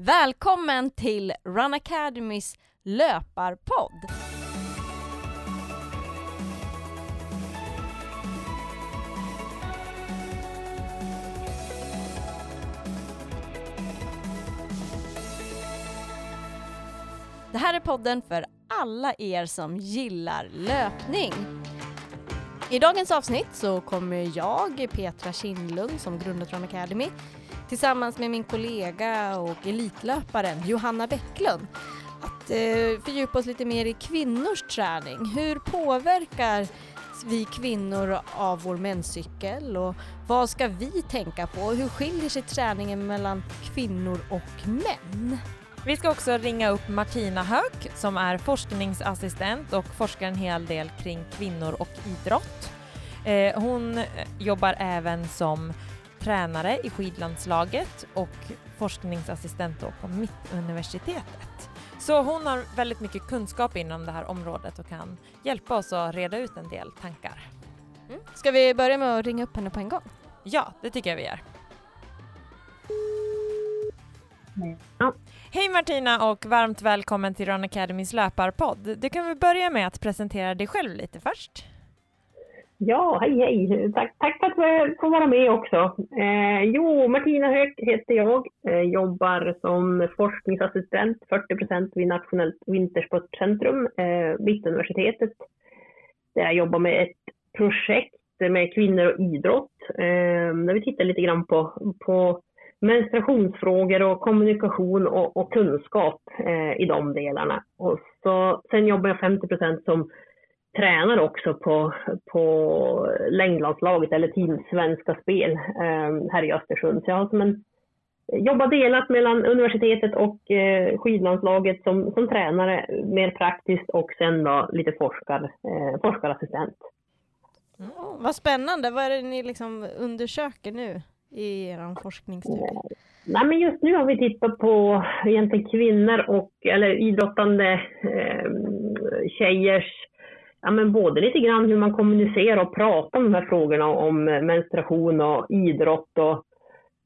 Välkommen till Run Academys löparpodd! Det här är podden för alla er som gillar löpning. I dagens avsnitt så kommer jag, Petra Kindlund, som grundat Run Academy, tillsammans med min kollega och elitlöparen Johanna Bäcklund att eh, fördjupa oss lite mer i kvinnors träning. Hur påverkar vi kvinnor av vår menscykel och vad ska vi tänka på? Hur skiljer sig träningen mellan kvinnor och män? Vi ska också ringa upp Martina Höök som är forskningsassistent och forskar en hel del kring kvinnor och idrott. Eh, hon jobbar även som tränare i skidlandslaget och forskningsassistent på Mittuniversitetet. Så hon har väldigt mycket kunskap inom det här området och kan hjälpa oss att reda ut en del tankar. Mm. Ska vi börja med att ringa upp henne på en gång? Ja, det tycker jag vi gör. Ja. Hej Martina och varmt välkommen till Run Academys löparpodd. Du kan väl börja med att presentera dig själv lite först? Ja, hej hej! Tack, tack för att jag får vara med också. Eh, jo, Martina Höök heter jag. Eh, jobbar som forskningsassistent 40% vid Nationellt Vintersportcentrum, eh, Mittuniversitetet. Där jag jobbar med ett projekt med kvinnor och idrott. Eh, där vi tittar lite grann på, på menstruationsfrågor och kommunikation och, och kunskap eh, i de delarna. Och så, sen jobbar jag 50% som tränare också på, på längdlandslaget eller Team Svenska Spel eh, här i Östersund. Så jag har som en, jobbat delat mellan universitetet och eh, skidlandslaget som, som tränare mer praktiskt och sen då lite forskar, eh, forskarassistent. Mm, vad spännande! Vad är det ni liksom undersöker nu i er forskningsstudie? Nej, men just nu har vi tittat på egentligen kvinnor och eller idrottande eh, tjejers ja, men både lite grann hur man kommunicerar och pratar om de här frågorna om eh, menstruation och idrott. Och,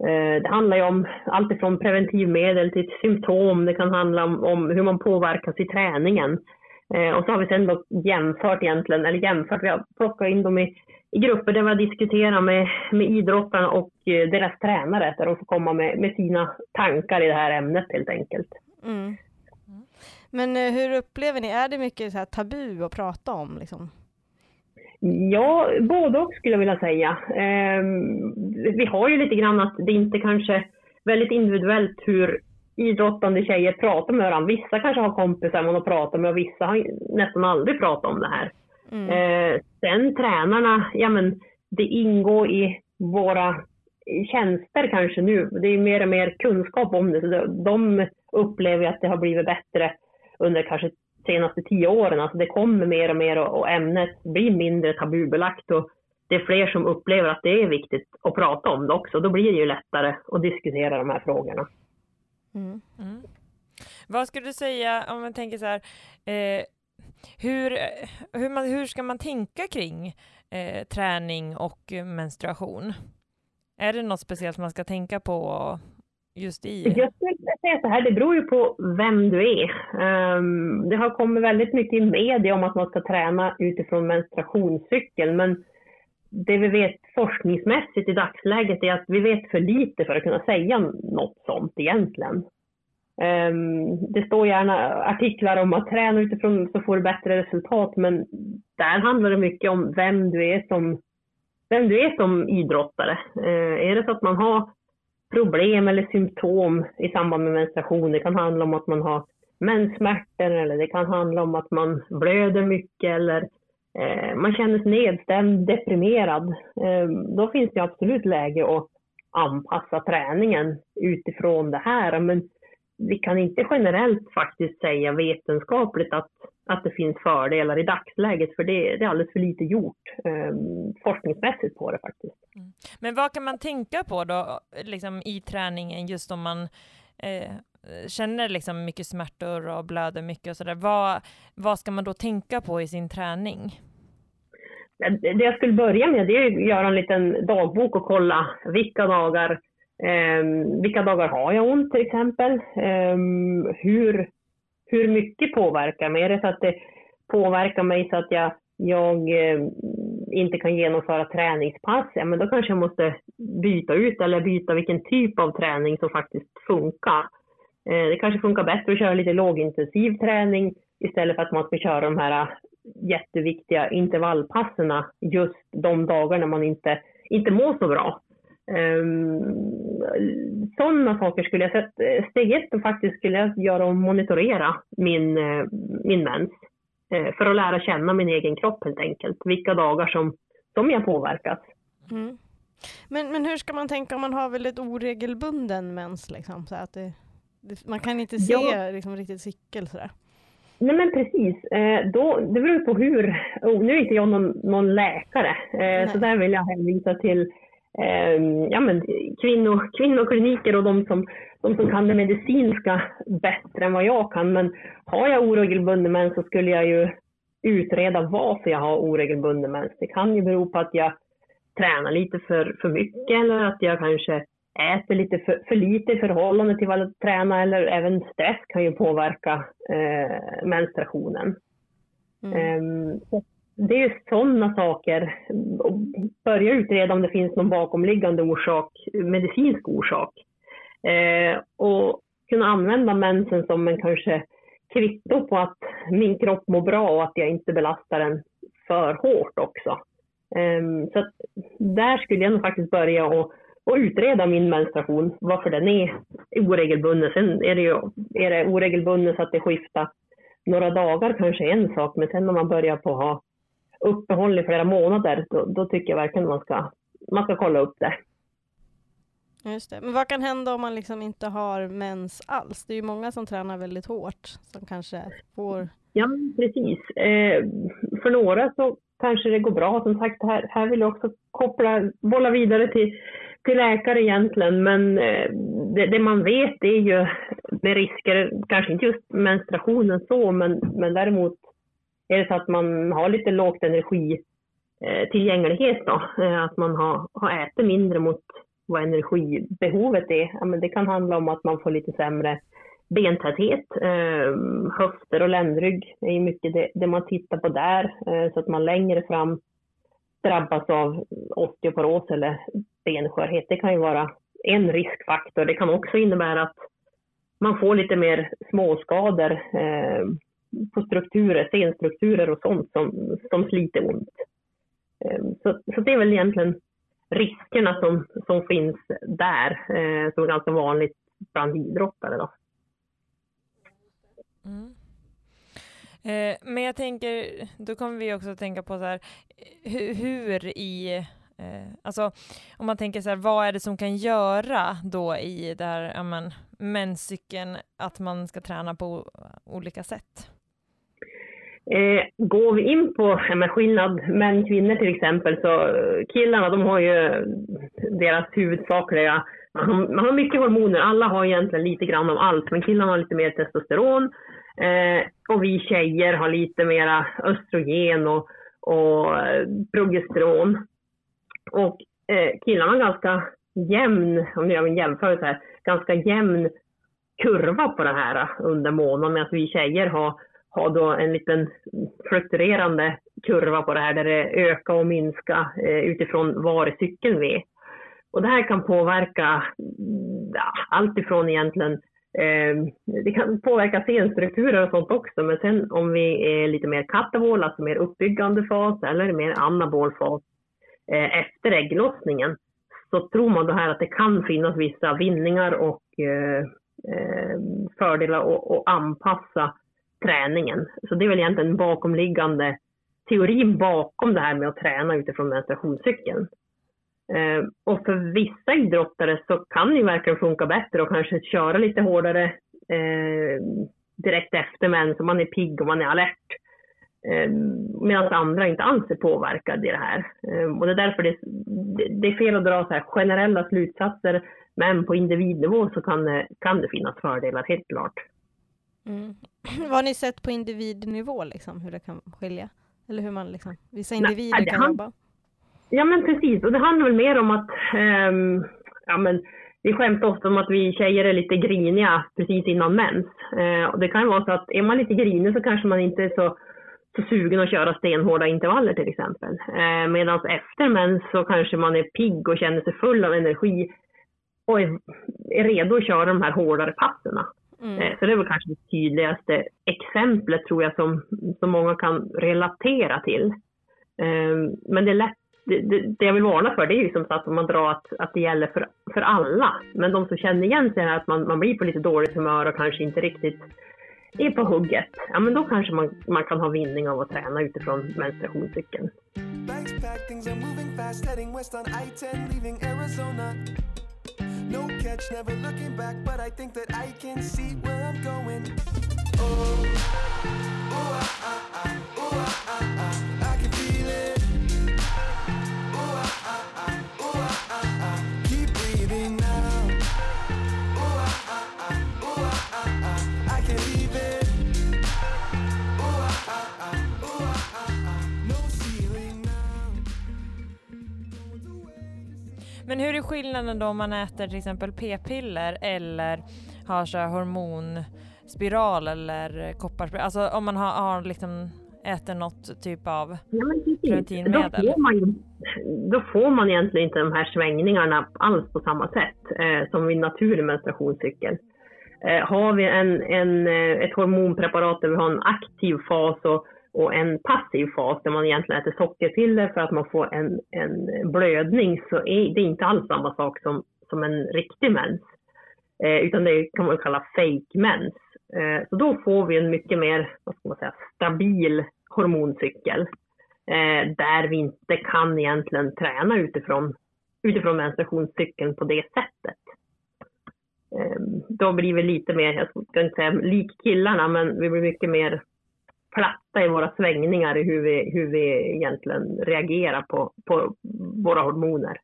eh, det handlar ju om allt ifrån preventivmedel till symptom. Det kan handla om, om hur man påverkas i träningen. Eh, och så har vi sen då jämfört egentligen, eller jämfört, vi har plockat in dem i, i grupper där vi har diskuterat med, med idrottarna och eh, deras tränare, där de får komma med, med sina tankar i det här ämnet helt enkelt. Mm. Men eh, hur upplever ni, är det mycket så här tabu att prata om? Liksom? Ja, både och skulle jag vilja säga. Eh, vi har ju lite grann att det inte kanske väldigt individuellt hur idrottande tjejer pratar med varandra. Vissa kanske har kompisar man har pratat med och vissa har nästan aldrig pratat om det här. Mm. Eh, sen tränarna, ja men det ingår i våra tjänster kanske nu. Det är mer och mer kunskap om det. Så de upplever att det har blivit bättre under kanske senaste tio åren. Alltså det kommer mer och mer och, och ämnet blir mindre tabubelagt och det är fler som upplever att det är viktigt att prata om det också. Då blir det ju lättare att diskutera de här frågorna. Mm. Mm. Vad skulle du säga om man tänker så här, eh, hur, hur, man, hur ska man tänka kring eh, träning och menstruation? Är det något speciellt man ska tänka på just i? Jag skulle säga så här, det beror ju på vem du är. Um, det har kommit väldigt mycket i media om att man ska träna utifrån menstruationscykeln, men det vi vet forskningsmässigt i dagsläget är att vi vet för lite för att kunna säga något sånt egentligen. Um, det står gärna artiklar om att träna utifrån så får du bättre resultat, men där handlar det mycket om vem du är som, vem du är som idrottare. Eh, är det så att man har problem eller symptom i samband med menstruation. Det kan handla om att man har menssmärtor eller det kan handla om att man blöder mycket eller eh, man känner sig nedstämd, deprimerad. Eh, då finns det absolut läge att anpassa träningen utifrån det här. Men vi kan inte generellt faktiskt säga vetenskapligt att, att det finns fördelar i dagsläget, för det, det är alldeles för lite gjort eh, forskningsmässigt på det faktiskt. Mm. Men vad kan man tänka på då, liksom i träningen, just om man eh, känner liksom mycket smärtor och blöder mycket och sådär. Vad, vad ska man då tänka på i sin träning? Det jag skulle börja med det är att göra en liten dagbok och kolla vilka dagar Um, vilka dagar har jag ont till exempel? Um, hur, hur mycket påverkar mig? Är det så att det påverkar mig så att jag, jag eh, inte kan genomföra träningspass, ja men då kanske jag måste byta ut eller byta vilken typ av träning som faktiskt funkar. Eh, det kanske funkar bättre att köra lite lågintensiv träning istället för att man ska köra de här eh, jätteviktiga intervallpassen just de dagarna man inte, inte mår så bra. Um, sådana saker skulle jag säga. Steg ett faktiskt skulle jag göra och monitorera min, uh, min mens. Uh, för att lära känna min egen kropp helt enkelt. Vilka dagar som, som jag påverkas. Mm. Men, men hur ska man tänka om man har väldigt oregelbunden mens? Liksom, så att det, det, man kan inte se ja. liksom, riktigt cykel sådär. Nej men precis. Eh, då, det beror på hur, oh, nu är inte jag någon, någon läkare, eh, så där vill jag hänvisa till eh, ja, men kvinno, kvinnokliniker och de som, de som kan det medicinska bättre än vad jag kan. Men har jag oregelbunden mens så skulle jag ju utreda varför jag har oregelbunden mens. Det kan ju bero på att jag tränar lite för, för mycket eller att jag kanske äter lite för, för lite i förhållande till vad jag tränar eller även stress kan ju påverka eh, menstruationen. Mm. Um, det är sådana saker. Börja utreda om det finns någon bakomliggande orsak, medicinsk orsak. Eh, och kunna använda mensen som en kanske kvitto på att min kropp mår bra och att jag inte belastar den för hårt också. Eh, så där skulle jag nog faktiskt börja och och utreda min menstruation, varför den är oregelbunden. Sen är det ju är det oregelbunden så att det skiftar några dagar kanske en sak, men sen när man börjar på att ha uppehåll i flera månader, då, då tycker jag verkligen man ska, man ska kolla upp det. Just det. Men vad kan hända om man liksom inte har mens alls? Det är ju många som tränar väldigt hårt som kanske får... Ja, precis. Eh, för några så kanske det går bra. Som sagt, här, här vill jag också koppla, bolla vidare till till läkare egentligen, men eh, det, det, man vet är ju med risker, kanske inte just menstruationen så, men, men däremot är det så att man har lite lågt energitillgänglighet eh, då, eh, att man har, har ätit mindre mot vad energibehovet är. Ja, men det kan handla om att man får lite sämre bentäthet, eh, höfter och ländrygg är mycket det, det man tittar på där, så att man längre fram drabbas av osteoporos eller benskörhet. Det kan ju vara en riskfaktor. Det kan också innebära att man får lite mer småskador eh, på strukturer, senstrukturer och sånt som, som sliter ont. Ehm, så, så det är väl egentligen riskerna som, som finns där, eh, som är ganska vanligt bland idrottare. Då. Mm. Eh, men jag tänker, då kommer vi också att tänka på så här, hur, hur i eh, alltså om man tänker så här, vad är det som kan göra då i det här, ja men, menscykeln, att man ska träna på olika sätt? Eh, går vi in på ja, skillnad män kvinnor till exempel, så eh, killarna de har ju deras huvudsakliga, man har, man har mycket hormoner, alla har egentligen lite grann av allt, men killarna har lite mer testosteron, Eh, och vi tjejer har lite mera östrogen och, och eh, progesteron. Och eh, killarna har ganska jämn, om jag gör en jämförelse här, ganska jämn kurva på det här under månaden. Medan vi tjejer har, har då en liten fluktuerande kurva på det här där det ökar och minskar eh, utifrån var cykeln vi är. Och det här kan påverka mm, ja, allt ifrån egentligen Eh, det kan påverka senstrukturer och sånt också, men sen om vi är lite mer katabol, alltså mer uppbyggande fas eller mer anabol fas eh, efter ägglossningen, så tror man då här att det kan finnas vissa vinningar och eh, ehm, fördelar att anpassa träningen. Så det är väl egentligen bakomliggande teorin bakom det här med att träna utifrån menstruationscykeln. Eh, och för vissa idrottare så kan det verkligen funka bättre och kanske köra lite hårdare eh, direkt efter mens så man är pigg och man är alert. Eh, Medan andra inte alls är påverkade i det här. Eh, och det är därför det, det, det, är fel att dra så här generella slutsatser men på individnivå så kan det, kan det finnas fördelar, helt klart. Mm. Vad har ni sett på individnivå, liksom, hur det kan skilja? Eller hur man liksom, vissa individer Nej, kan jobba? Ja men precis, och det handlar väl mer om att um, ja, men, vi skämtar ofta om att vi tjejer är lite griniga precis innan mens. Eh, och det kan vara så att är man lite grinig så kanske man inte är så, så sugen att köra stenhårda intervaller till exempel. Eh, Medan efter mens så kanske man är pigg och känner sig full av energi och är, är redo att köra de här hårdare passen. Mm. Eh, så det är väl kanske det tydligaste exemplet tror jag som, som många kan relatera till. Eh, men det är lätt det, det, det, jag vill varna för det är ju som sagt om man drar att, att det gäller för, för alla. Men de som känner igen sig här att man, man blir på lite dåligt humör och kanske inte riktigt är på hugget, ja men då kanske man, man kan ha vinning av att träna utifrån menstruationscykeln. No catch, never looking back, but I think that I can see where I'm going. Oh, oh, ah, ah, ah, Men hur är skillnaden då om man äter till exempel p-piller eller har så hormonspiral eller kopparspiral? Alltså om man har, har liksom äter något typ av ja, preventivmedel? Då får, man, då får man egentligen inte de här svängningarna alls på samma sätt eh, som vid naturlig menstruationscykel. Eh, har vi en, en, eh, ett hormonpreparat där vi har en aktiv fas och, och en passiv fas där man egentligen äter sockerpiller för att man får en, en blödning så är det inte alls samma sak som, som en riktig mens. Eh, utan det kan man kalla fake mens. Eh, så då får vi en mycket mer vad ska man säga, stabil hormoncykel eh, där vi inte kan egentligen träna utifrån, utifrån menstruationscykeln på det sättet. Eh, då blir vi lite mer, jag ska inte säga lik killarna, men vi blir mycket mer platta i våra svängningar i hur vi, hur vi egentligen reagerar på, på våra hormoner.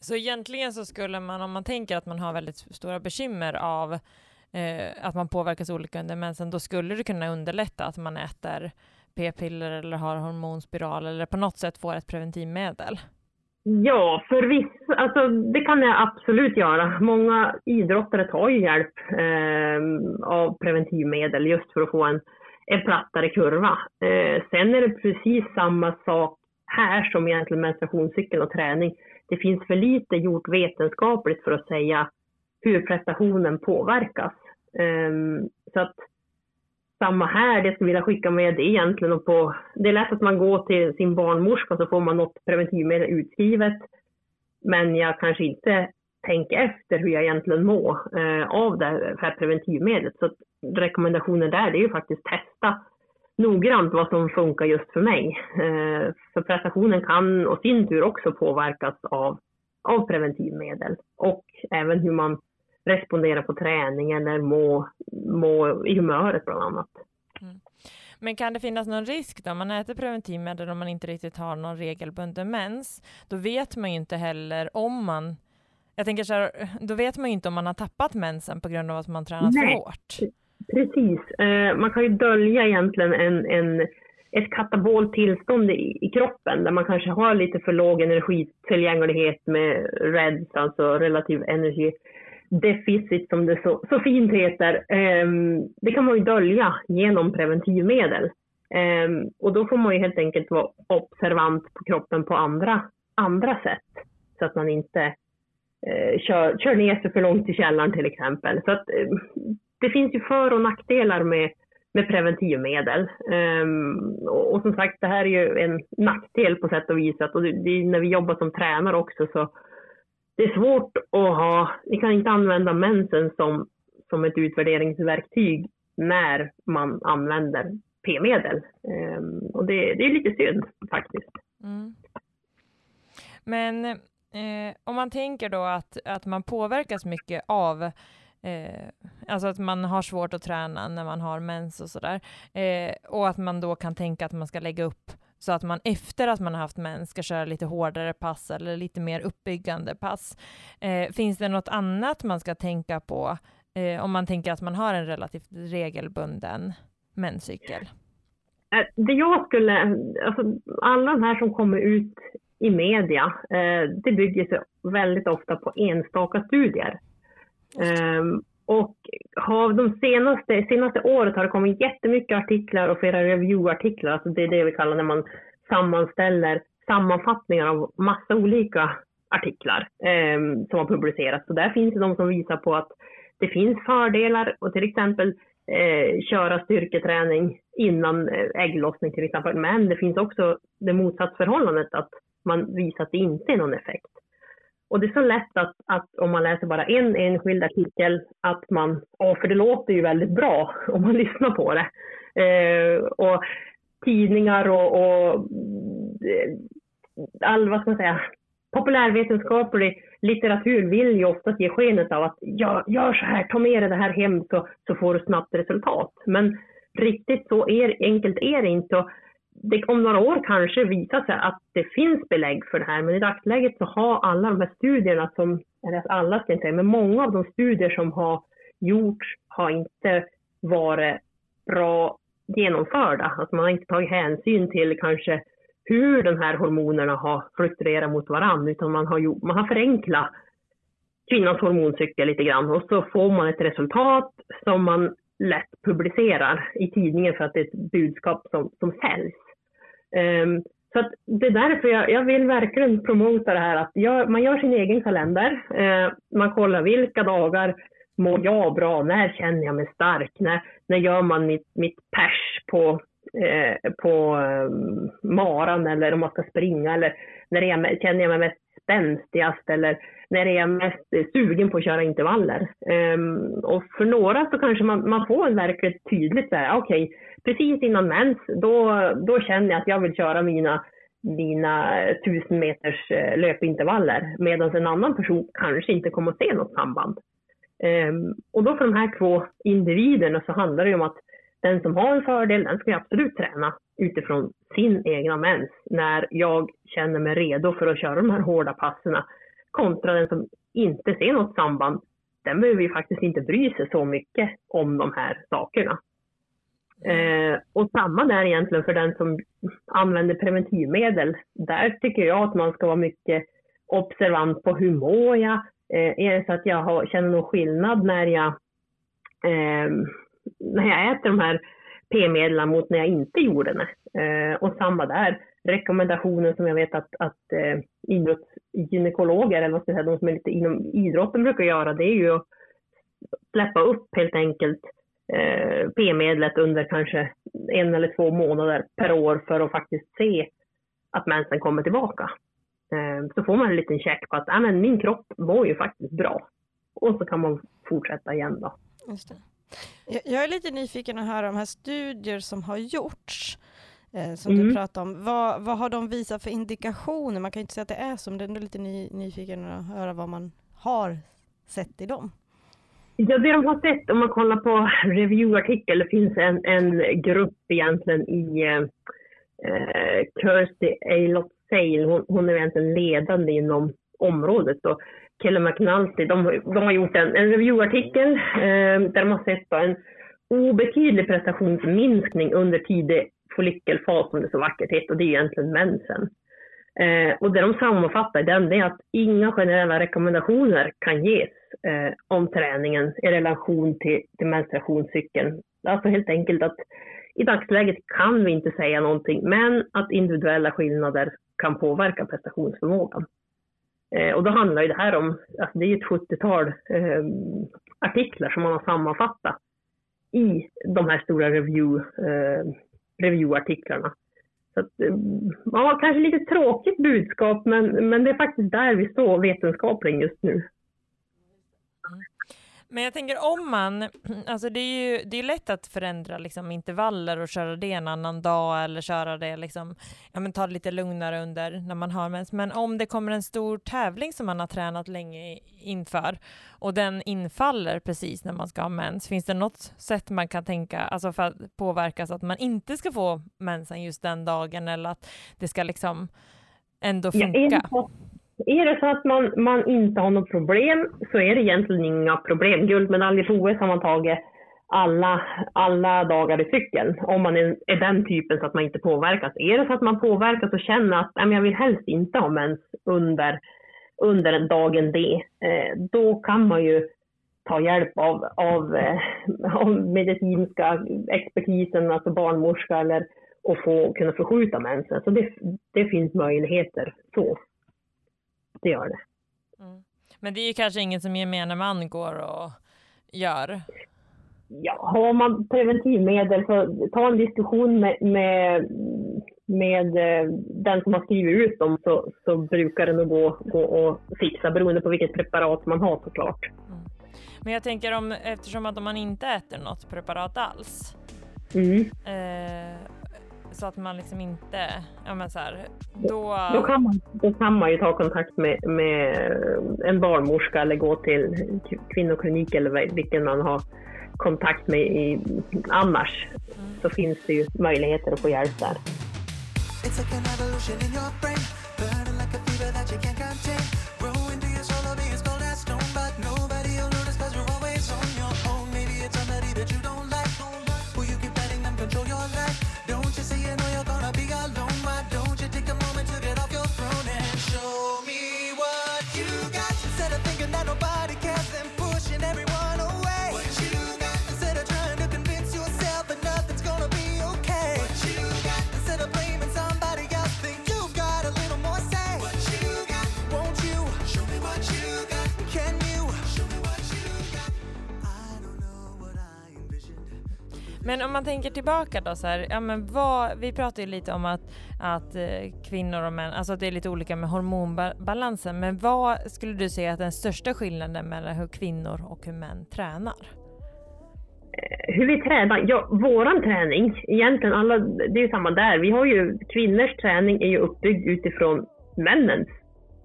Så egentligen så skulle man, om man tänker att man har väldigt stora bekymmer av eh, att man påverkas olika under mensen, då skulle det kunna underlätta att man äter p-piller eller har hormonspiral eller på något sätt får ett preventivmedel? Ja, för vissa, alltså det kan jag absolut göra. Många idrottare tar ju hjälp eh, av preventivmedel just för att få en, en plattare kurva. Eh, sen är det precis samma sak här som egentligen menstruationscykeln och träning. Det finns för lite gjort vetenskapligt för att säga hur prestationen påverkas. Eh, så att samma här, det jag skulle vilja skicka med det egentligen och på, det är lätt att man går till sin barnmorska så får man något preventivmedel utskrivet. Men jag kanske inte tänka efter hur jag egentligen mår eh, av det här preventivmedlet. Så rekommendationen där det är ju faktiskt testa noggrant vad som funkar just för mig. Eh, för prestationen kan och sin tur också påverkas av, av preventivmedel och även hur man responderar på träning eller må, må i humöret bland annat. Mm. Men kan det finnas någon risk då? Om man äter preventivmedel och man inte riktigt har någon regelbunden mens, då vet man ju inte heller om man jag tänker så här, då vet man ju inte om man har tappat mensen på grund av att man tränat Nej, för hårt. Precis. Eh, man kan ju dölja egentligen en, en, ett katabolt tillstånd i, i, kroppen där man kanske har lite för låg energitillgänglighet med REDS, alltså relativ energy deficit som det så, så fint heter, um, det kan man ju dölja genom preventivmedel. Um, och då får man ju helt enkelt vara observant på kroppen på andra, andra sätt. Så att man inte eh, kör, kör ner sig för långt i källaren till exempel. Så att, eh, det finns ju för och nackdelar med, med preventivmedel. Um, och, och, som sagt, det här är ju en nackdel på sätt och vis. Att, och det, det, när vi jobbar som tränare också så det är svårt att ha, vi kan inte använda mensen som, som ett utvärderingsverktyg när man använder p-medel. Um, och det, det, är lite synd faktiskt. Mm. Men eh, om man tänker då att, att man påverkas mycket av Eh, alltså att man har svårt att träna när man har mens och sådär. Eh, och att man då kan tänka att man ska lägga upp så att man efter att man har haft mens ska köra lite hårdare pass eller lite mer uppbyggande pass. Eh, finns det något annat man ska tänka på eh, om man tänker att man har en relativt regelbunden menscykel? Eh, det jag skulle, alltså alla de här som kommer ut i media, eh, det bygger sig väldigt ofta på enstaka studier. Ehm, och har de senaste, senaste året har det kommit jättemycket artiklar och flera reviewartiklar, alltså det är det vi kallar när man sammanställer sammanfattningar av massa olika artiklar eh, som har publicerats. Och där finns det de som visar på att det finns fördelar och till exempel eh, köra styrketräning innan eh, ägglossning till exempel. Men det finns också det motsatsförhållandet att man visar att det inte är någon effekt. Och det är så lätt att, att om man läser bara en enskild artikel att man, ja för det låter ju väldigt bra om man lyssnar på det. Eh, och tidningar och, och eh, all, vad ska man säga, populärvetenskaplig litteratur vill ju oftast ge skenet av att ja, gör så här, ta med dig det här hem så, så får du snabbt resultat. Men riktigt så är, enkelt är det inte. Det, om några år kanske visar sig att det finns belägg för det här, men i dagsläget så har alla de här studierna som, eller alla ska jag inte säga, men många av de studier som har gjorts har inte varit bra genomförda. Alltså man har inte tagit hänsyn till kanske hur de här hormonerna har fluktuerat mot varandra, utan man har, gjort, man har förenklat kvinnans hormoncykel lite grann och så får man ett resultat som man lätt publicerar i tidningen för att det är ett budskap som, som säljs. Um, så att det är därför jag, jag vill verkligen promota det här att jag, man gör sin egen kalender. Uh, man kollar vilka dagar mår jag bra? När känner jag mig stark? När, när gör man mitt, mitt pers på Eh, på eh, maran eller om man ska springa eller när jag, känner jag mig mest spänstigast eller när jag är mest eh, sugen på att köra intervaller. Um, och för några så kanske man, man får verkligt tydligt så här, ah, okej, okay, precis innan mens, då, då känner jag att jag vill köra mina mina tusen meters eh, löpintervaller medan en annan person kanske inte kommer att se något samband. Um, och då för de här två individerna så handlar det om att den som har en fördel, den ska absolut träna utifrån sin egna mens när jag känner mig redo för att köra de här hårda passerna. Kontra den som inte ser något samband, den behöver ju faktiskt inte bry sig så mycket om de här sakerna. Eh, och samma där egentligen för den som använder preventivmedel. Där tycker jag att man ska vara mycket observant på hur mår jag? Eh, är det så att jag har, känner någon skillnad när jag eh, när jag äter de här p-medlen mot när jag inte gjorde det. Eh, och samma där, rekommendationen som jag vet att, att eh, idrottsgynekologer, eller vad ska jag säga, de som är lite inom idrotten brukar göra, det är ju att släppa upp helt enkelt eh, p-medlet under kanske en eller två månader per år för att faktiskt se att mensen kommer tillbaka. Eh, så får man en liten check på att ah, men min kropp mår ju faktiskt bra. Och så kan man fortsätta igen då. Just det. Jag är lite nyfiken att höra de här studier som har gjorts, eh, som mm. du pratade om. Vad, vad har de visat för indikationer? Man kan inte säga att det är så, men det är ändå lite ny, nyfiken att höra vad man har sett i dem. Ja, det de har sett, om man kollar på reviewartikel, det finns en, en grupp egentligen i eh, eh Kirsty Aylott Sale, hon, hon är egentligen ledande inom området. Och Kelly McNulty, de, de har gjort en, en reviewartikel eh, där de har sett en obetydlig prestationsminskning under tidig follikelfas, som det så vackert heter, och det är egentligen mensen. Eh, och det de sammanfattar i den är att inga generella rekommendationer kan ges eh, om träningen i relation till, till menstruationscykeln. Alltså helt enkelt att i dagsläget kan vi inte säga någonting, men att individuella skillnader kan påverka prestationsförmågan. Eh, och då handlar ju det här om, alltså det är ett 70-tal eh, artiklar som man har sammanfattat i de här stora review, eh, reviewartiklarna. Så att, ehm, ja, kanske lite tråkigt budskap, men, men det är faktiskt där vi står vetenskapligen just nu. Men jag tänker om man, alltså det är ju det är lätt att förändra liksom intervaller och köra det en annan dag eller köra det liksom, ja men ta det lite lugnare under när man har mens. Men om det kommer en stor tävling som man har tränat länge inför och den infaller precis när man ska ha mens, finns det något sätt man kan tänka, alltså för att påverka så att man inte ska få mensen just den dagen eller att det ska liksom ändå funka? Ja, är det så att man, man inte har något problem så är det egentligen inga problem. Guldmedalj på OS har man tagit alla, alla dagar i cykeln, om man är, är, den typen så att man inte påverkas. Är det så att man påverkas och känner att nej, jag vill helst inte ha mens under under dagen D, eh, då kan man ju ta hjälp av, av, eh, av medicinska expertisen, alltså barnmorska eller och få kunna förskjuta mensen. Så det, det finns möjligheter så. Det gör det. Mm. Men det är ju kanske inget som gemene man går och gör. Ja, har man preventivmedel så ta en diskussion med, med, med eh, den som har skrivit ut dem så, så brukar det nog gå, gå att fixa beroende på vilket preparat man har såklart. Mm. Men jag tänker om eftersom att om man inte äter något preparat alls mm. eh, så att man liksom inte, ja men så här, då... Då kan man, då kan man ju ta kontakt med, med en barnmorska eller gå till kvinnoklinik eller vilken man har kontakt med i, annars. Mm. Så finns det ju möjligheter att få hjälp där. Men om man tänker tillbaka då så här, ja men vad, vi pratar ju lite om att, att eh, kvinnor och män, alltså att det är lite olika med hormonbalansen, men vad skulle du säga är den största skillnaden mellan hur kvinnor och hur män tränar? Eh, hur vi tränar? Ja, våran träning, egentligen alla, det är ju samma där. Vi har ju, kvinnors träning är ju uppbyggd utifrån männens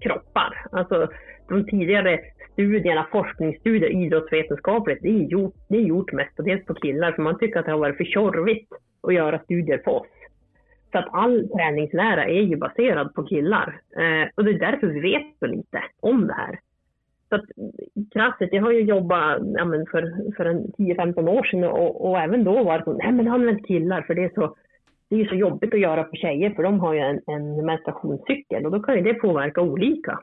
kroppar. Alltså de tidigare studierna, forskningsstudier idrottsvetenskapligt, det är gjort, det är gjort mestadels på killar för man tycker att det har varit för tjorvigt att göra studier på oss. Så att all träningslära är ju baserad på killar. Eh, och det är därför vi vet så lite om det här. Så att krasset, jag har ju jobbat ja, men för, för 10-15 år sedan och, och även då var det så, nej men använd killar för det är så det är så jobbigt att göra på tjejer för de har ju en, en menstruationscykel och då kan ju det påverka olika.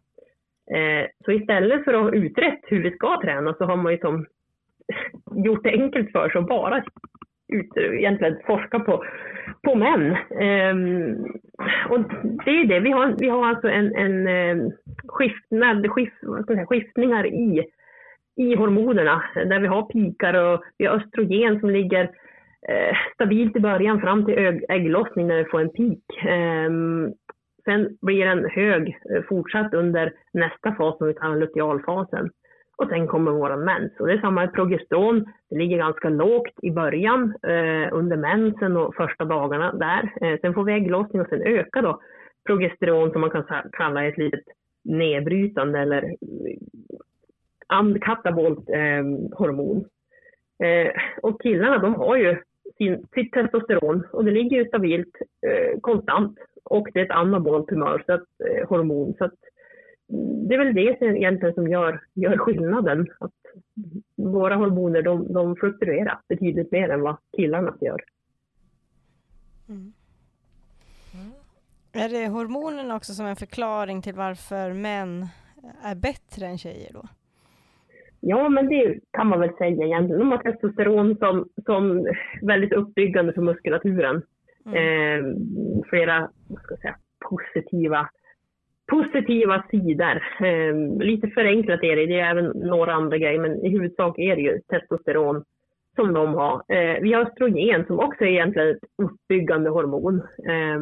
Eh, så istället för att ha utrett hur vi ska träna så har man ju som gjort det enkelt för sig och bara ut, egentligen forska på, på män. Ehm, och det är det, vi har, vi har alltså en, en eh, skiftnad, skift, säga, skiftningar i, i hormonerna där vi har pikar och vi har östrogen som ligger eh, stabilt i början fram till ägglossning när vi får en peak. Ehm, Sen blir den hög eh, fortsatt under nästa fas som vi kallar lutealfasen. Och sen kommer våran mens. Och det är samma med progesteron. Det ligger ganska lågt i början eh, under mensen och första dagarna där. Eh, sen får vi ägglossning och sen ökar då progesteron som man kan kalla ett litet nedbrytande eller eh, katabolt eh, hormon. Eh, och killarna de har ju sin, sitt testosteron och det ligger ju stabilt eh, konstant och det är ett anabolt humör, så att, eh, hormon. Så att, mm, det är väl det som egentligen som gör, gör skillnaden. Att våra hormoner de, de fluktuerar betydligt mer än vad killarnas gör. Mm. Mm. Är det hormonerna också som en förklaring till varför män eh, är bättre än tjejer då? Ja, men det kan man väl säga egentligen. De har testosteron som, som väldigt uppbyggande för muskulaturen. Mm. Eh, flera ska säga, positiva, positiva sidor. Eh, lite förenklat är det, det är även några andra grejer, men i huvudsak är det ju testosteron som de har. Eh, vi har östrogen som också är egentligen ett uppbyggande hormon. Eh,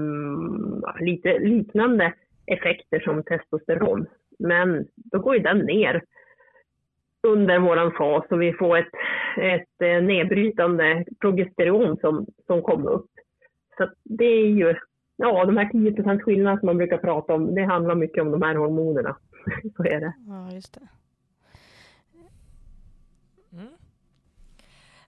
lite liknande effekter som testosteron. Men då går ju den ner under våran fas och vi får ett, ett eh, nedbrytande progesteron som, som kommer upp. Så det är ju, ja de här 10 skillnaderna som man brukar prata om, det handlar mycket om de här hormonerna. Så är det. Ja, just det. Mm.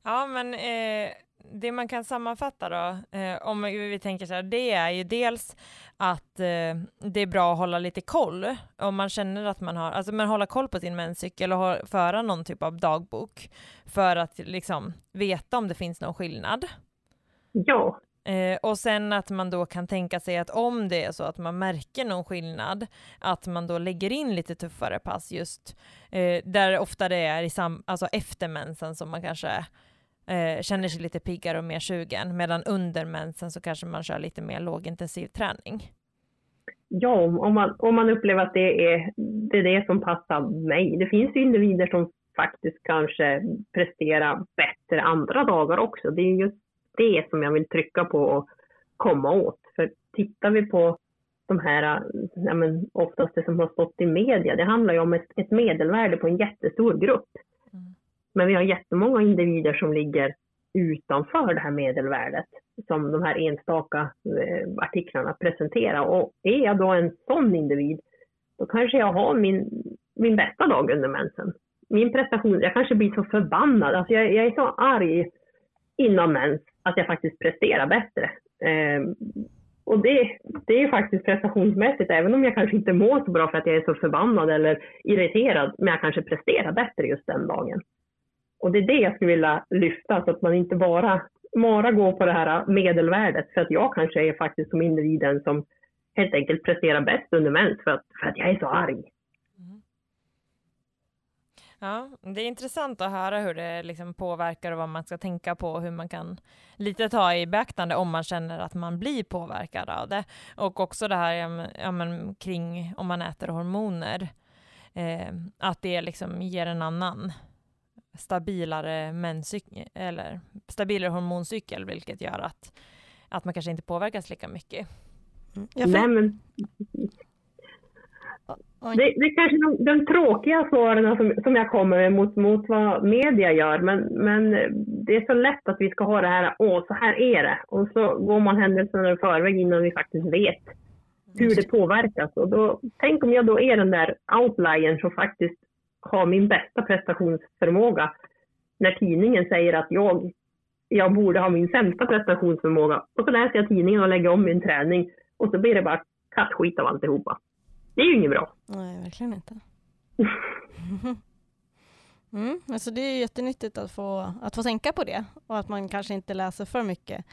Ja, men eh, det man kan sammanfatta då, eh, om vi tänker så här, det är ju dels att eh, det är bra att hålla lite koll om man känner att man har, alltså man håller koll på sin menscykel och har, föra någon typ av dagbok för att liksom veta om det finns någon skillnad. Ja, Eh, och sen att man då kan tänka sig att om det är så att man märker någon skillnad, att man då lägger in lite tuffare pass just eh, där ofta det är i sam alltså efter mensen som man kanske eh, känner sig lite piggare och mer sugen, medan under mensen så kanske man kör lite mer lågintensiv träning. Ja, om man, om man upplever att det är, det är det som passar mig. Det finns ju individer som faktiskt kanske presterar bättre andra dagar också. Det är just det som jag vill trycka på och komma åt. För tittar vi på de här, ja men oftast det som har stått i media, det handlar ju om ett, ett medelvärde på en jättestor grupp. Men vi har jättemånga individer som ligger utanför det här medelvärdet som de här enstaka eh, artiklarna presenterar. Och är jag då en sån individ, då kanske jag har min, min bästa dag under mensen. Min prestation, jag kanske blir så förbannad, alltså jag, jag är så arg innan mens att jag faktiskt presterar bättre. Eh, och det, det är faktiskt prestationsmässigt, även om jag kanske inte mår så bra för att jag är så förbannad eller irriterad, men jag kanske presterar bättre just den dagen. Och det är det jag skulle vilja lyfta, så att man inte bara, bara går på det här medelvärdet, för att jag kanske är faktiskt som individen som helt enkelt presterar bäst under mens för att, för att jag är så arg. Mm. Ja, det är intressant att höra hur det liksom påverkar och vad man ska tänka på och hur man kan lite ta i beaktande om man känner att man blir påverkad av det. Och också det här ja, men, kring om man äter hormoner, eh, att det liksom ger en annan stabilare eller stabilare hormoncykel, vilket gör att, att man kanske inte påverkas lika mycket. Mm. Nej, men det, det är kanske de, de tråkiga svaren som, som jag kommer med mot, mot vad media gör, men, men det är så lätt att vi ska ha det här, åh, så här är det. Och så går man händelserna i förväg innan vi faktiskt vet hur det påverkas. Och då, tänk om jag då är den där outliern som faktiskt har min bästa prestationsförmåga när tidningen säger att jag, jag borde ha min sämsta prestationsförmåga. Och så läser jag tidningen och lägger om min träning och så blir det bara kattskit av alltihopa. Det är ju inget bra. Nej, verkligen inte. Mm, alltså det är jättenyttigt att få, att få tänka på det och att man kanske inte läser för mycket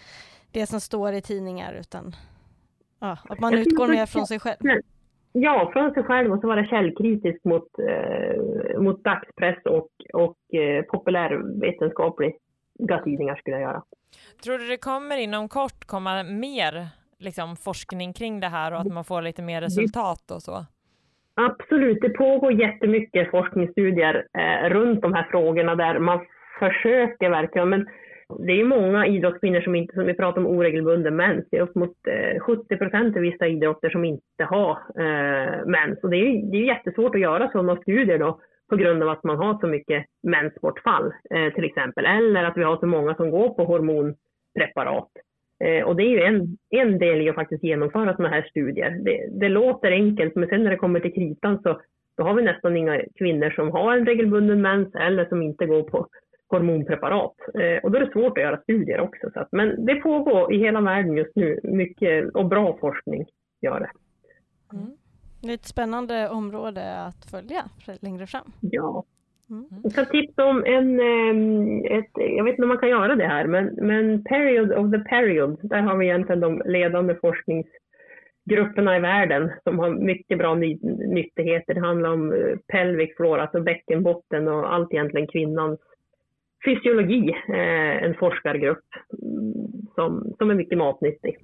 det som står i tidningar utan ja, att man utgår mer från sig själv. Ja, från sig själv och så vara källkritisk mot, eh, mot dagspress och, och eh, populärvetenskapliga tidningar skulle jag göra. Tror du det kommer inom kort komma mer liksom, forskning kring det här och att man får lite mer resultat och så? Absolut, det pågår jättemycket forskningsstudier eh, runt de här frågorna där man försöker verkligen, men det är många idrottskvinnor som inte, som vi pratar om oregelbunden mens, det är upp mot eh, 70 procent i vissa idrotter som inte har eh, mens. Och det är, det är jättesvårt att göra sådana studier då på grund av att man har så mycket mensbortfall eh, till exempel, eller att vi har så många som går på hormonpreparat. Eh, och det är ju en, en del i att faktiskt genomföra sådana här studier. Det, det, låter enkelt, men sen när det kommer till kritan så då har vi nästan inga kvinnor som har en regelbunden mens eller som inte går på hormonpreparat. Eh, och då är det svårt att göra studier också. Så att, men det pågår i hela världen just nu mycket och bra forskning gör det. Mm. Det är ett spännande område att följa längre fram. Ja, Mm. Jag kan tipsa om en, ett, jag vet inte om man kan göra det här, men, men Period of the Period, där har vi egentligen de ledande forskningsgrupperna i världen som har mycket bra ny, nyttigheter. Det handlar om eh, pelvic floor, alltså bäckenbotten och allt egentligen kvinnans fysiologi, eh, en forskargrupp mm, som, som är mycket matnyttig.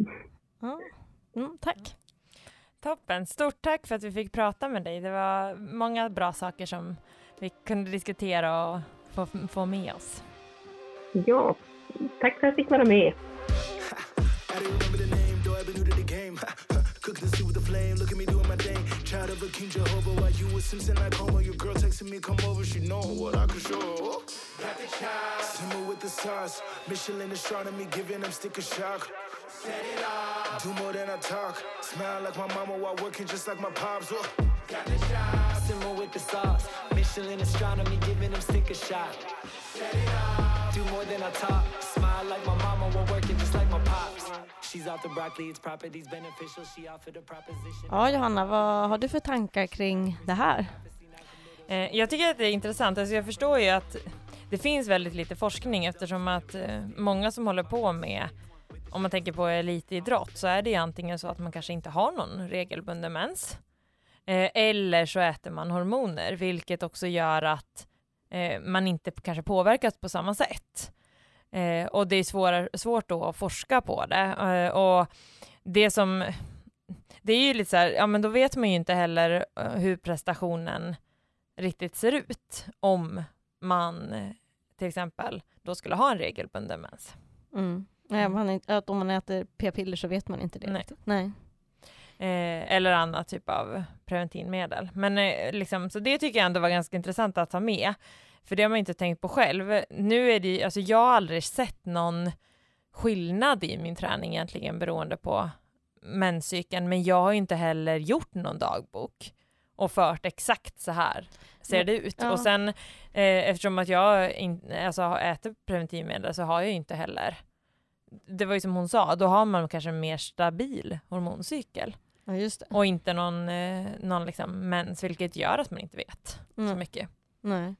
Mm, tack. Toppen, stort tack för att vi fick prata med dig. Det var många bra saker som vi kunde diskutera och få, få med oss. Ja, tack för att jag fick vara med. Cooking the soup with the flame, look at me doing my thing. Child of a King Jehovah, while you was Simpson I coma. Your girl texting me, come over, she know what I can show. With the sauce. Michelin astronomy, giving them sticker shock. Set it off. Do more than I talk. Smile like my mama while working just like my pops. Oh. Got the shot. Simmer with the sauce. Michelin astronomy, giving them sticker shot. Set it off. Do more than I talk. Smile like my mama while working just like my pops. Ja, Johanna, vad har du för tankar kring det här? Eh, jag tycker att det är intressant. Alltså jag förstår ju att det finns väldigt lite forskning eftersom att eh, många som håller på med om man tänker på elitidrott så är det ju antingen så att man kanske inte har någon regelbunden mens. Eh, eller så äter man hormoner, vilket också gör att eh, man inte kanske påverkas på samma sätt. Och det är svårare, svårt då att forska på det. Och det som, det är ju lite så här, ja men då vet man ju inte heller hur prestationen riktigt ser ut om man eh, till exempel då skulle ha en regelbunden mens. Mm. Nej, man, är- att om man äter p-piller så vet man inte det. Nej. Nej. Eh, eller annat typ av preventivmedel. Men eh, liksom, så det tycker jag ändå var ganska intressant att ta med. För det har man inte tänkt på själv. Nu är det alltså jag har aldrig sett någon skillnad i min träning egentligen beroende på menscykeln, men jag har inte heller gjort någon dagbok och fört exakt så här ser det ut. Ja. Och sen eh, eftersom att jag in, alltså, ätit preventivmedel så har jag ju inte heller det var ju som hon sa, då har man kanske en mer stabil hormoncykel Ja, och inte någon, eh, någon liksom mens, vilket gör att man inte vet så Mm. mycket. Nej.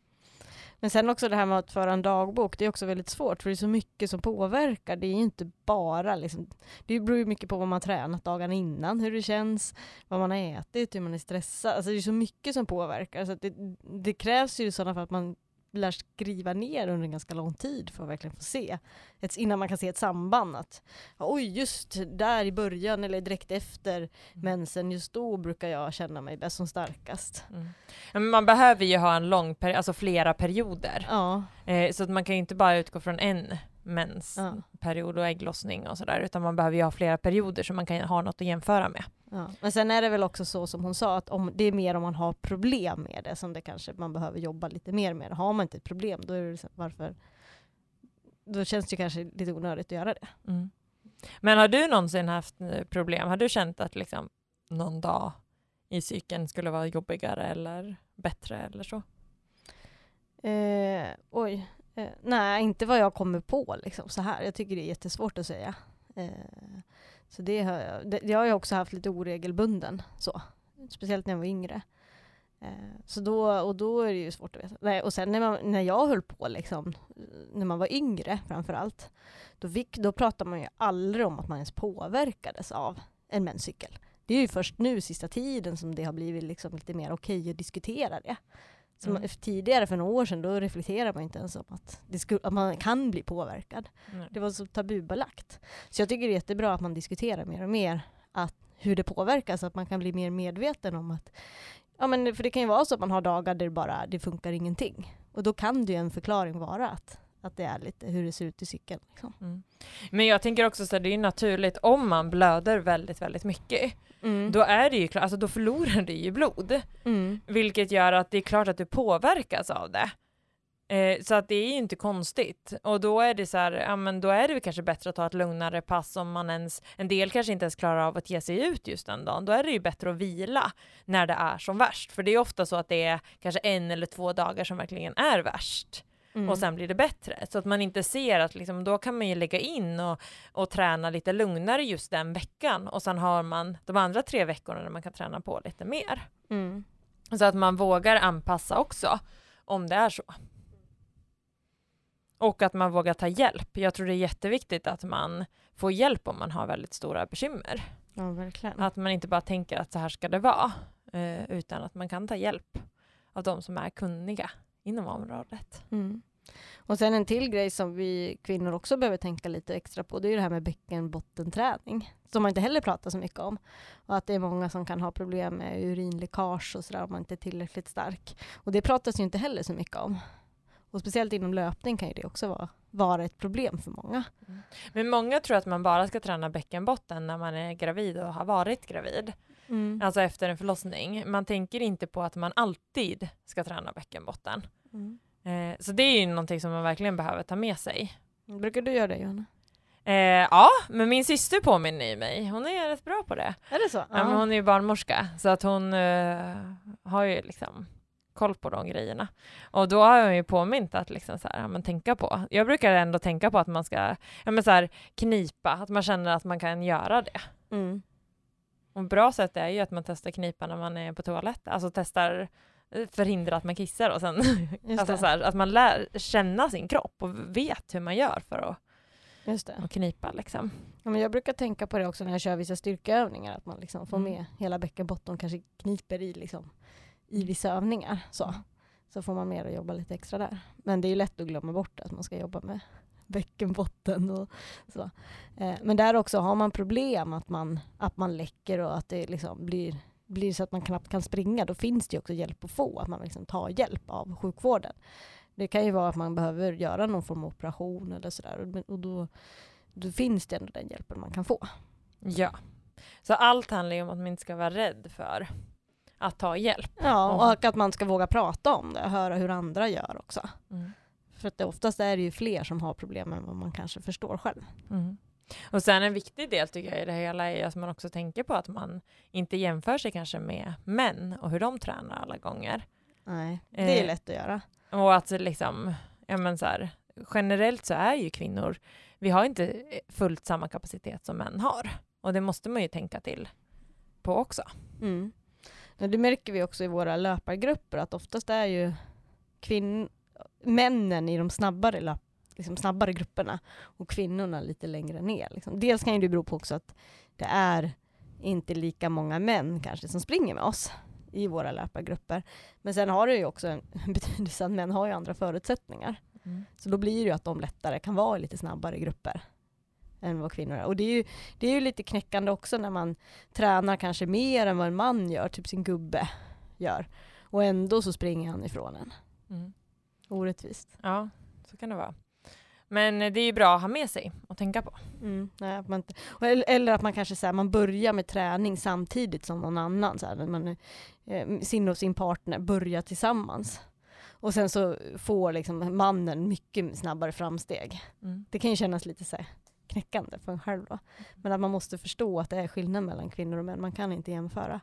Men sen också det här med att föra en dagbok, det är också väldigt svårt för det är så mycket som påverkar. Det är ju inte bara liksom, det beror ju mycket på vad man har tränat dagarna innan, hur det känns, vad man har ätit, hur man är stressad. Alltså det är så mycket som påverkar så att det, det krävs ju i sådana fall att man lär skriva ner under en ganska lång tid för att verkligen få se, ett, innan man kan se ett samband. Att oj, just där i början eller direkt efter mensen, just då brukar jag känna mig bäst som starkast. Mm. Ja, Men man behöver ju ha en lång period, alltså flera perioder. Ja, Eh, så att man kan ju inte bara utgå från en Ja. mensperiod och ägglossning och sådär, utan man behöver ju ha flera perioder så man kan ha något att jämföra med. Ja. Men sen är det väl också så som hon sa, att om, det är mer om man har problem med det som det kanske man behöver jobba lite mer med. Har man inte ett problem, då är det här, varför då känns det kanske lite onödigt att göra det. Mm. Men har du någonsin haft eh, problem? Har du känt att liksom någon dag i cykeln skulle vara jobbigare eller bättre eller så? Eh, oj. Eh, nej, inte vad jag kommer på liksom, så här. Jag tycker det är jättesvårt att säga. Eh, så det har jag, det, jag har ju också haft lite oregelbunden så. Speciellt när jag var yngre. Eh, så då, och då är det ju svårt att veta. Nej, och sen när, man, när jag höll på, liksom, när man var yngre framför allt, då, fick, då pratade man ju aldrig om att man ens påverkades av en menscykel. Det är ju först nu sista tiden som det har blivit liksom lite mer okej att diskutera det. Så Mm. man, tidigare, för några år sedan, då reflekterade man inte ens om att, det skulle, att man kan bli påverkad. Nej. Det var så tabubelagt. Så jag tycker det är jättebra att man diskuterar mer och mer att, hur det påverkas, att man kan bli mer medveten om att Ja men för det kan ju vara så att man har dagar där det bara det funkar ingenting. Och då kan det ju en förklaring vara att, att det är lite hur det ser ut i cykeln. Liksom. Mm. Men jag tänker också så att det är naturligt om man blöder väldigt, väldigt mycket. Mm. Då är det ju klart, alltså då förlorar du ju blod. Mm. Vilket gör att det är klart att du påverkas av det. Eh, så att det är ju inte konstigt. Och då är det så här, ja men då är det kanske bättre att ta ett lugnare pass om man ens, en del kanske inte ens klarar av att ge sig ut just den dagen. Då är det ju bättre att vila när det är som värst. För det är ofta så att det är kanske en eller två dagar som verkligen är värst. Mm. och sen blir det bättre. Så att man inte ser att liksom, då kan man ju lägga in och, och träna lite lugnare just den veckan och sen har man de andra tre veckorna där man kan träna på lite mer. Mm. Så att man vågar anpassa också om det är så. Och att man vågar ta hjälp. Jag tror det är jätteviktigt att man får hjälp om man har väldigt stora bekymmer. Ja verkligen. Att man inte bara tänker att så här ska det vara, eh, utan att man kan ta hjälp av de som är kunniga inom området. Mm. Och sen en till grej som vi kvinnor också behöver tänka lite extra på, det är ju det här med bäckenbottenträning. Som man inte heller pratar så mycket om. Och att det är många som kan ha problem med urinläckage och sådär om man inte är tillräckligt stark. Och det pratas ju inte heller så mycket om. Och speciellt inom löpning kan ju det också vara, vara ett problem för många. Men många tror att man bara ska träna bäckenbotten när man är gravid och har varit gravid. Mm. Alltså efter en förlossning. Man tänker inte på att man alltid ska träna bäckenbotten. Mm. Eh, så det är ju någonting som man verkligen behöver ta med sig. Brukar du göra det Johanna? Eh, ja, men min syster påminner ju mig. Hon är rätt bra på det. Är det så? Ja. men hon är ju barnmorska så att hon eh, har ju liksom koll på de grejerna. Och då har hon ju påmint att liksom så här, ja, men tänka på. Jag brukar ändå tänka på att man ska ja, men så här, knipa, att man känner att man kan göra det. Mm. Och bra sätt är ju att man testar knipa när man är på toaletten, alltså testar förhindra att man kissar och sen alltså så här, att man lär känna sin kropp och vet hur man gör för att Just det. och knipa liksom. Ja, men jag brukar tänka på det också när jag kör vissa styrkeövningar, att man liksom får Mm. med hela bäckenbotten, kanske kniper i, liksom, i vissa övningar. Så. så får man mer att jobba lite extra där. Men det är ju lätt att glömma bort att man ska jobba med bäckenbotten och så. Eh, men där också har man problem att man, att man läcker och att det liksom blir, blir så att man knappt kan springa, då finns det ju också hjälp att få, att man liksom tar hjälp av sjukvården. Det kan ju vara att man behöver göra någon form av operation eller sådär och då, då finns det ändå den hjälpen man kan få. Ja. Så allt handlar ju om att man inte ska vara rädd för att ta hjälp. Ja, och att man ska våga prata om det och höra hur andra gör också. Mm. För att det, oftast är det ju fler som har problem än vad man kanske förstår själv. Mm. Och sen en viktig del tycker jag i det hela är att man också tänker på att man inte jämför sig kanske med män och hur de tränar alla gånger. Nej, det är Eh, lätt att göra. Och att liksom, ja men så här, generellt så är ju kvinnor, vi har inte fullt samma kapacitet som män har. Och det måste man ju tänka till på också. Mm. Det märker vi också i våra löpargrupper att oftast är ju kvinn- männen i de snabbare, löp- liksom snabbare grupperna och kvinnorna lite längre ner. Liksom. Dels kan det bero på också att det är inte lika många män kanske som springer med oss i våra löpargrupper. Men sen har det ju också en betydelse att män har ju andra förutsättningar. Så då blir det ju att de lättare kan vara i lite snabbare grupper än vad kvinnor är. Och det är ju, det är ju lite knäckande också när man tränar kanske mer än vad en man gör, typ sin gubbe gör. Och ändå så springer han ifrån en. Mm. Orättvist. Ja, så kan det vara. Men det är ju bra att ha med sig och tänka på. Mm, nej, att man eller, att man kanske så här, man börjar med träning samtidigt som någon annan. Så här, man, eh, sin och sin partner börjar tillsammans. Och sen så får liksom mannen mycket snabbare framsteg. Mm. Det kan ju kännas lite så här knäckande för en själv då. Men att man måste förstå att det är skillnad mellan kvinnor och män. Man kan inte jämföra.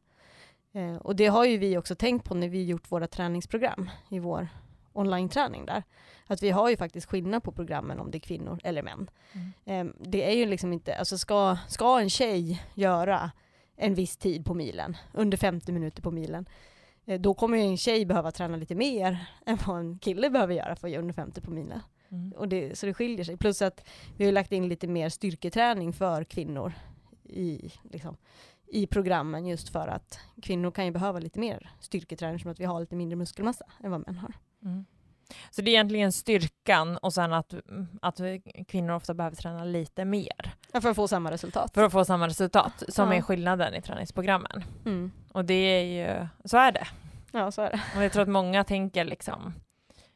Eh, och det har ju vi också tänkt på när vi gjort våra träningsprogram i vår online-träning där. Att vi har ju faktiskt skillnad på programmen om det är kvinnor eller män. Mm. Eh, det är ju liksom inte, alltså ska, ska en tjej göra en viss tid på milen, under 50 minuter på milen, eh, då kommer ju en tjej behöva träna lite mer än vad en kille behöver göra för att göra under 50 på milen. Mm. Och det, så det skiljer sig. Plus att vi har lagt in lite mer styrketräning för kvinnor i, liksom, i programmen just för att kvinnor kan ju behöva lite mer styrketräning som att vi har lite mindre muskelmassa än vad män har. Mm. Så det är egentligen styrkan och sen att, att kvinnor ofta behöver träna lite mer Ja, för att få samma resultat. för att få samma resultat som Ja. är skillnaden i träningsprogrammen. Mm. Och det är ju, så är det. Ja, så är det. Och jag tror att många tänker liksom,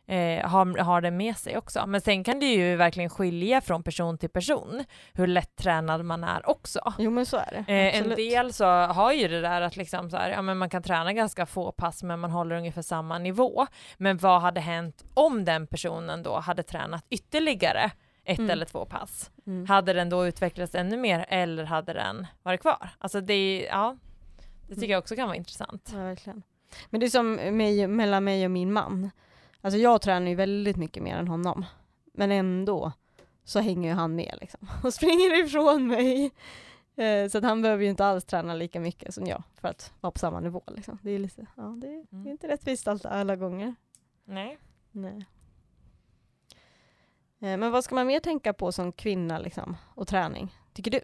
eh, har, har det med sig också. Men sen kan det ju verkligen skilja från person till person hur lättränad man är också. Jo men så är det. Eh, en del så har ju det där att liksom så här, ja, men man kan träna ganska få pass men man håller ungefär samma nivå. Men vad hade hänt om den personen då hade tränat ytterligare ett Mm. eller två pass? Mm. Hade den då utvecklats ännu mer eller hade den varit kvar? Alltså det, ja, det tycker Mm. jag också kan vara intressant. Ja, verkligen. Men det är som mig, mellan mig och min man. Alltså jag tränar ju väldigt mycket mer än honom. Men ändå så hänger ju han med liksom. Och springer ifrån mig. Eh, Så att han behöver ju inte alls träna lika mycket som jag för att vara på samma nivå. Liksom. Det, är lite, ja, det, är, det Mm. är inte rättvist allt, alla gånger. Nej. Nej. Eh, Men vad ska man mer tänka på som kvinna liksom, och träning, tycker du?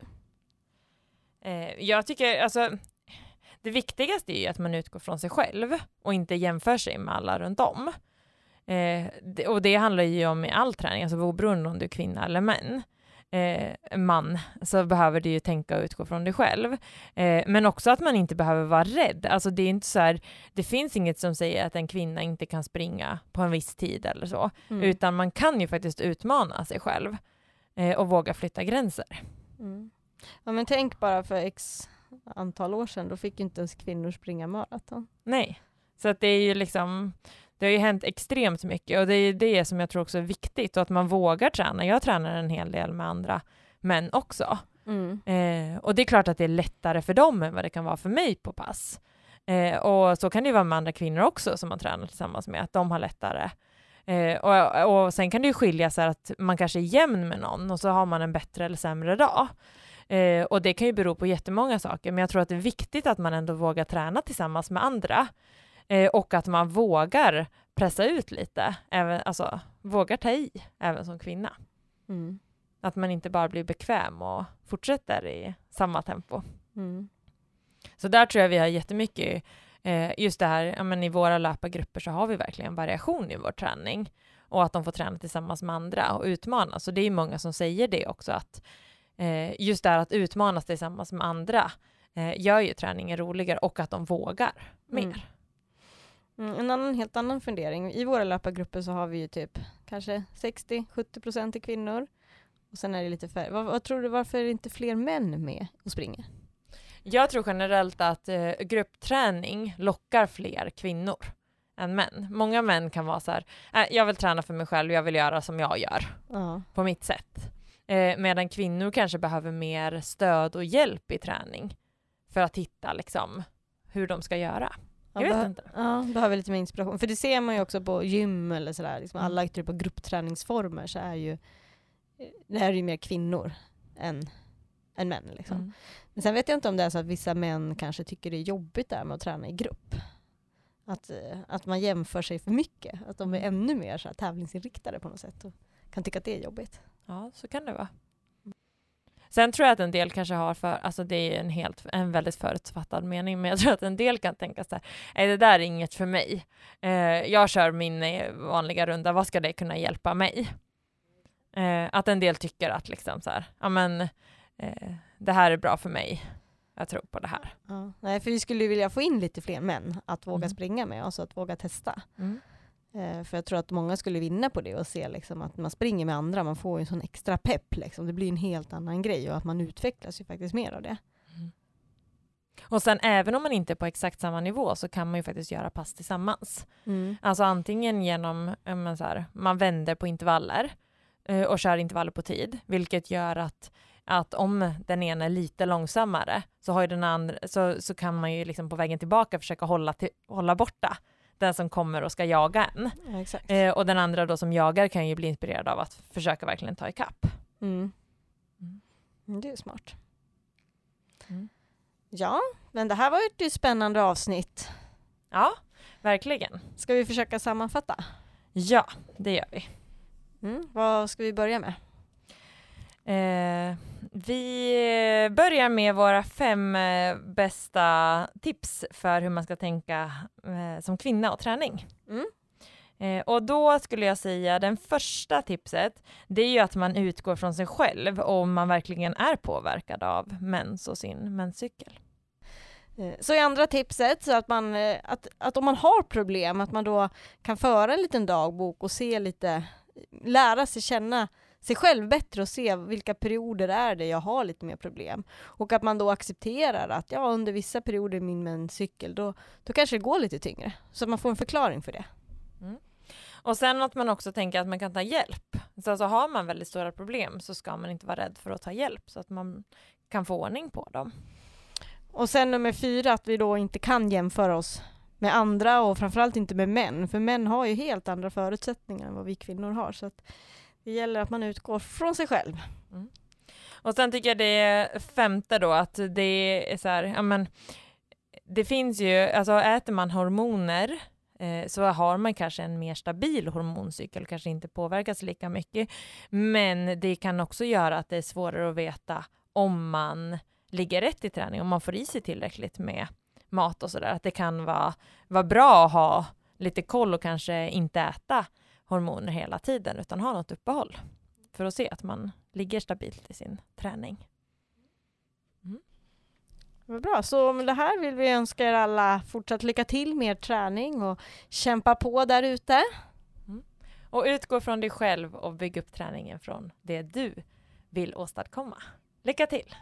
Eh, jag tycker, alltså, det viktigaste är ju att man utgår från sig själv och inte jämför sig med alla runt om. Eh, och det handlar ju om i all träning, alltså oberoende om du är kvinna eller män. Eh, man, så behöver du ju tänka och utgå från dig själv. Eh, men också att man inte behöver vara rädd. Alltså det är inte så här, det finns inget som säger att en kvinna inte kan springa på en viss tid eller så. Mm. Utan man kan ju faktiskt utmana sig själv eh, och våga flytta gränser. Mm. Ja, men tänk bara för x antal år sedan, då fick ju inte ens kvinnor springa maraton. Nej, så att det är ju liksom, det har ju hänt extremt mycket och det är det som jag tror också är viktigt och att man vågar träna. Jag tränar en hel del med andra män också. Mm. Eh, och det är klart att det är lättare för dem än vad det kan vara för mig på pass. Eh, och så kan det ju vara med andra kvinnor också som man tränar tillsammans med, att de har lättare. Eh, och, och sen kan det ju skilja sig att man kanske är jämn med någon och så har man en bättre eller sämre dag. Eh, och det kan ju bero på jättemånga saker, men jag tror att det är viktigt att man ändå vågar träna tillsammans med andra. Eh, och att man vågar pressa ut lite, även, alltså vågar ta i, även som kvinna. Mm. Att man inte bara blir bekväm och fortsätter i samma tempo. Mm. Så där tror jag vi har jättemycket, eh, just det här, ja, men i våra löpargrupper så har vi verkligen variation i vår träning och att de får träna tillsammans med andra och utmanas. Så det är många som säger det också, att eh, just det här att utmanas tillsammans med andra eh, gör ju träningen roligare och att de vågar mer. Mm. Mm, en annan, helt annan fundering. I våra löpargrupper så har vi ju typ kanske 60-70% kvinnor. Och sen är det lite färre. Vad, vad, tror du, varför är det inte fler män med och springer? Jag tror generellt att eh, gruppträning lockar fler kvinnor än män. Många män kan vara så här, äh, jag vill träna för mig själv, jag vill göra som jag gör, Ja. på mitt sätt. Eh, medan kvinnor kanske behöver mer stöd och hjälp i träning för att hitta liksom hur de ska göra. Ja, Jag vet behö- inte. Ja, behöver lite mer inspiration. För det ser man ju också på gym eller sådär. Liksom Mm. alla typer av gruppträningsformer så är ju det här är ju mer kvinnor än, än män. Liksom. Mm. Men sen vet jag inte om det är så att vissa män kanske tycker det är jobbigt där med att träna i grupp. Att, eh, att man jämför sig för mycket. Att de är ännu mer så här tävlingsinriktade på något sätt och kan tycka att det är jobbigt. Ja, så kan det vara. Sen tror jag att en del kanske har för, alltså det är en helt, en väldigt förutfattad mening, men jag tror att en del kan tänka så här, nej det där är inget för mig. Eh, jag kör min eh, vanliga runda, vad ska det kunna hjälpa mig? Eh, att en del tycker att liksom så här, ja men eh, det här är bra för mig. Jag tror på det här. Ja. Nej, för vi skulle vilja få in lite fler män att våga Mm. springa med oss, att våga testa. Mm. Eh, för jag tror att många skulle vinna på det och se liksom att man springer med andra, man får en sån extra pepp liksom. Det blir en helt annan grej och att man utvecklas ju faktiskt mer av det. Och sen även om man inte är på exakt samma nivå så kan man ju faktiskt göra pass tillsammans. Alltså antingen genom, men så här, man vänder på intervaller eh, och kör intervaller på tid, vilket gör att, att om den ena är lite långsammare så, har den andra, så, så kan man ju liksom på vägen tillbaka försöka hålla, till, hålla borta den som kommer och ska jaga en. Ja. Eh, och den andra då som jagar kan ju bli inspirerad av att försöka verkligen ta ikapp. Mm. Mm. Mm, Det är smart. Mm. Ja, men det här var ju ett spännande avsnitt. Ja, verkligen. Ska vi försöka sammanfatta? Ja, det gör vi. Mm. Vad ska vi börja med? Eh, vi börjar med våra fem eh, bästa tips för hur man ska tänka eh, som kvinna och träning. Mm. Eh, och då skulle jag säga den första tipset, det är ju att man utgår från sig själv om man verkligen är påverkad av mens och sin menscykel. Eh, Så i andra tipset, så att, man, eh, att, att om man har problem, att man då kan föra en liten dagbok och se lite, lära sig känna sig själv bättre och se vilka perioder är det jag har lite mer problem. Och att man då accepterar att ja, under vissa perioder i min menscykel, då, då kanske det går lite tyngre. Så att man får en förklaring för det. Och sen att man också tänker att man kan ta hjälp. Så alltså har man väldigt stora problem så ska man inte vara rädd för att ta hjälp så att man kan få ordning på dem. Och sen nummer fyra, att vi då inte kan jämföra oss med andra och framförallt inte med män, för män har ju helt andra förutsättningar än vad vi kvinnor har. Så att det gäller att man utgår från sig själv. Mm. Och sen tycker jag det femte då att det är så här, ja men det finns ju, alltså äter man hormoner eh, så har man kanske en mer stabil hormoncykel, kanske inte påverkas lika mycket. Men det kan också göra att det är svårare att veta om man ligger rätt i träning, om man får i sig tillräckligt med mat och sådär. Att det kan vara, vara bra att ha lite koll och kanske inte äta hormoner hela tiden utan ha något uppehåll för att se att man ligger stabilt i sin träning. Vad bra, så med det här vill vi önska er alla fortsatt lycka till med er träning och kämpa på där ute. Och utgå från dig själv och bygg upp träningen från det du vill åstadkomma. Lycka till!